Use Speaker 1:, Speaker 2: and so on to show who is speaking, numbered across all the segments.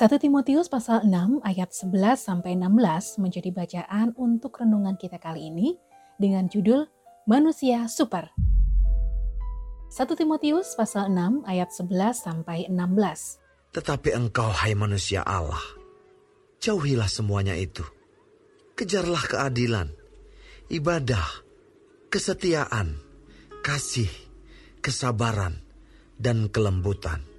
Speaker 1: 1 Timotius pasal 6 ayat 11 sampai 16 menjadi bacaan untuk renungan kita kali ini dengan judul Manusia Super. 1 Timotius pasal 6 ayat 11 sampai 16.
Speaker 2: Tetapi engkau hai manusia Allah, jauhilah semuanya itu. Kejarlah keadilan, ibadah, kesetiaan, kasih, kesabaran, dan kelembutan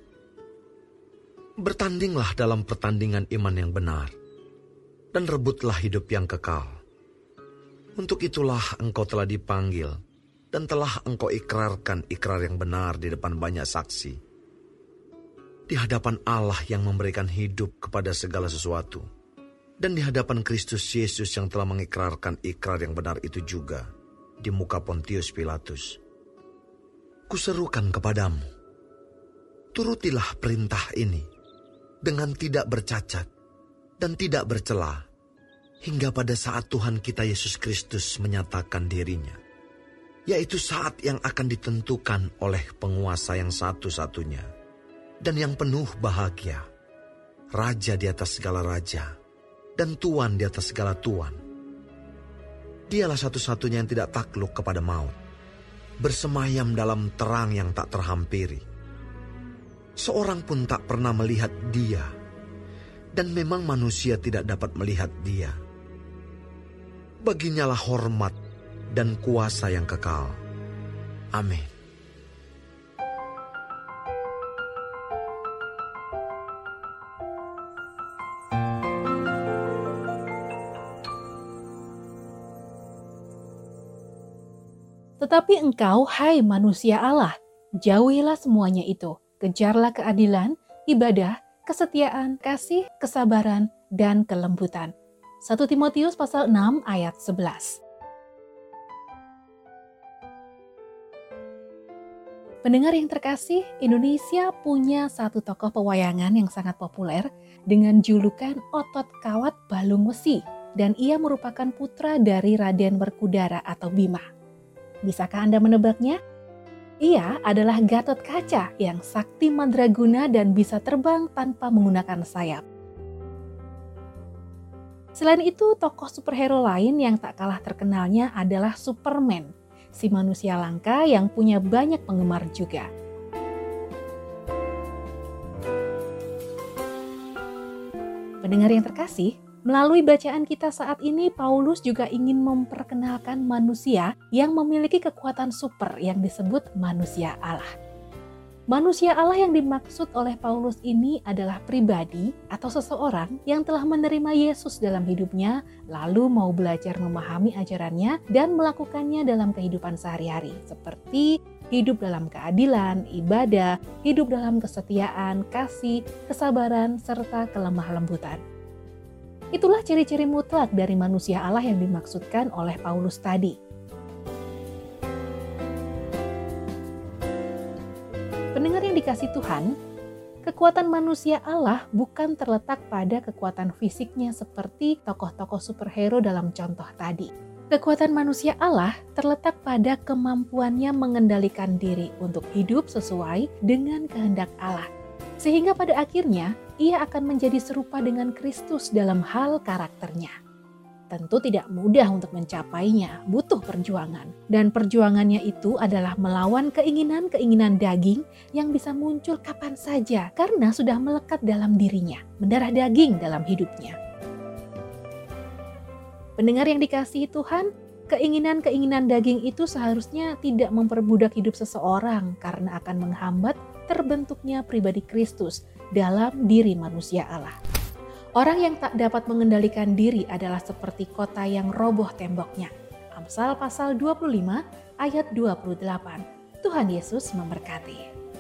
Speaker 2: Bertandinglah dalam pertandingan iman yang benar, dan rebutlah hidup yang kekal. Untuk itulah engkau telah dipanggil, dan telah engkau ikrarkan ikrar yang benar di depan banyak saksi. Di hadapan Allah yang memberikan hidup kepada segala sesuatu, dan di hadapan Kristus Yesus yang telah mengikrarkan ikrar yang benar itu juga di muka Pontius Pilatus. Kuserukan kepadamu, turutilah perintah ini dengan tidak bercacat dan tidak bercela, hingga pada saat Tuhan kita Yesus Kristus menyatakan dirinya, yaitu saat yang akan ditentukan oleh penguasa yang satu-satunya dan yang penuh bahagia, Raja di atas segala raja, dan Tuan di atas segala Tuan. Dialah satu-satunya yang tidak takluk kepada maut, bersemayam dalam terang yang tak terhampiri Seorang pun tak pernah melihat dia, dan memang manusia tidak dapat melihat dia. Baginyalah hormat dan kuasa yang kekal. Amin.
Speaker 1: Tetapi engkau, hai manusia Allah, jauhilah semuanya itu Kejarlah keadilan, ibadah, kesetiaan, kasih, kesabaran, dan kelembutan. 1 Timotius pasal 6 ayat 11. Pendengar yang terkasih, Indonesia punya satu tokoh pewayangan yang sangat populer dengan julukan Otot Kawat Balung Wesi dan ia merupakan putra dari Raden Werkudara atau Bima. Bisakah Anda menebaknya? Ia adalah Gatot Kaca yang sakti mandraguna dan bisa terbang tanpa menggunakan sayap. Selain itu, tokoh superhero lain yang tak kalah terkenalnya adalah Superman, si manusia langka yang punya banyak penggemar juga. Pendengar yang terkasih, Melalui bacaan kita saat ini, Paulus juga ingin memperkenalkan manusia yang memiliki kekuatan super yang disebut manusia Allah. Manusia Allah yang dimaksud oleh Paulus ini adalah pribadi atau seseorang yang telah menerima Yesus dalam hidupnya, lalu mau belajar memahami ajarannya dan melakukannya dalam kehidupan sehari-hari, seperti hidup dalam keadilan, ibadah, hidup dalam kesetiaan, kasih, kesabaran, serta kelemah lembutan. Itulah ciri-ciri mutlak dari manusia Allah yang dimaksudkan oleh Paulus tadi. Pendengar yang dikasih Tuhan, kekuatan manusia Allah bukan terletak pada kekuatan fisiknya seperti tokoh-tokoh superhero dalam contoh tadi. Kekuatan manusia Allah terletak pada kemampuannya mengendalikan diri untuk hidup sesuai dengan kehendak Allah sehingga pada akhirnya ia akan menjadi serupa dengan Kristus dalam hal karakternya. Tentu tidak mudah untuk mencapainya, butuh perjuangan. Dan perjuangannya itu adalah melawan keinginan-keinginan daging yang bisa muncul kapan saja karena sudah melekat dalam dirinya, mendarah daging dalam hidupnya. Pendengar yang dikasihi Tuhan, keinginan-keinginan daging itu seharusnya tidak memperbudak hidup seseorang karena akan menghambat terbentuknya pribadi Kristus dalam diri manusia Allah. Orang yang tak dapat mengendalikan diri adalah seperti kota yang roboh temboknya. Amsal pasal 25 ayat 28. Tuhan Yesus memberkati.